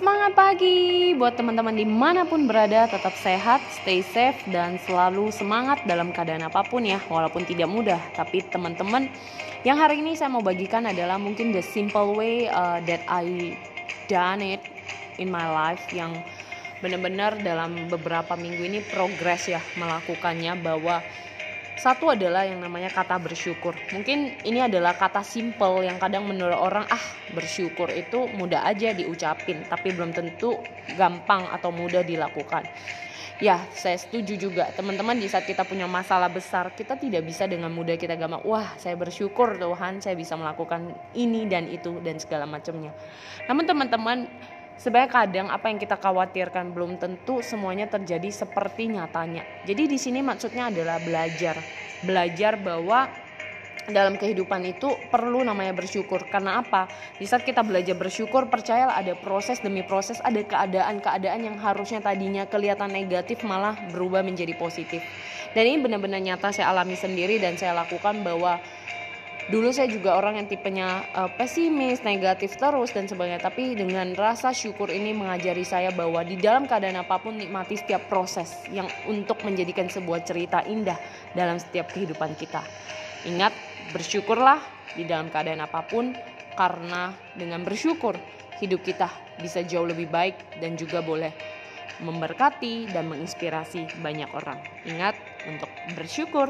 Semangat pagi buat teman-teman di mana pun berada. Tetap sehat, stay safe dan selalu semangat dalam keadaan apa pun ya walaupun tidak mudah. Tapi teman-teman yang hari ini saya mau bagikan adalah mungkin the simple way uh, that I done it in my life yang benar-benar dalam beberapa minggu ini progres ya melakukannya bahwa satu adalah yang namanya kata bersyukur. Mungkin ini adalah kata simple yang kadang menurut orang ah bersyukur itu mudah aja diucapin, tapi belum tentu gampang atau mudah dilakukan. Ya, saya setuju juga. Teman-teman di saat kita punya masalah besar, kita tidak bisa dengan mudah kita gampang, wah saya bersyukur Tuhan saya bisa melakukan ini dan itu dan segala macamnya. Namun teman-teman Sebenarnya kadang apa yang kita khawatirkan belum tentu semuanya terjadi seperti nyatanya. Jadi di sini maksudnya adalah belajar. Belajar bahwa dalam kehidupan itu perlu namanya bersyukur. Karena apa? Di saat kita belajar bersyukur, percayalah ada proses demi proses, ada keadaan-keadaan yang harusnya tadinya kelihatan negatif malah berubah menjadi positif. Dan ini benar-benar nyata saya alami sendiri dan saya lakukan bahwa dulu saya juga orang yang tipenya uh, pesimis, negatif terus dan sebagainya. Tapi dengan rasa syukur ini mengajari saya bahwa di dalam keadaan apa pun nikmati setiap proses yang untuk menjadikan sebuah cerita indah dalam setiap kehidupan kita. Ingat, bersyukurlah di dalam keadaan apa pun karena dengan bersyukur hidup kita bisa jauh lebih baik dan juga boleh memberkati dan menginspirasi banyak orang. Ingat untuk bersyukur.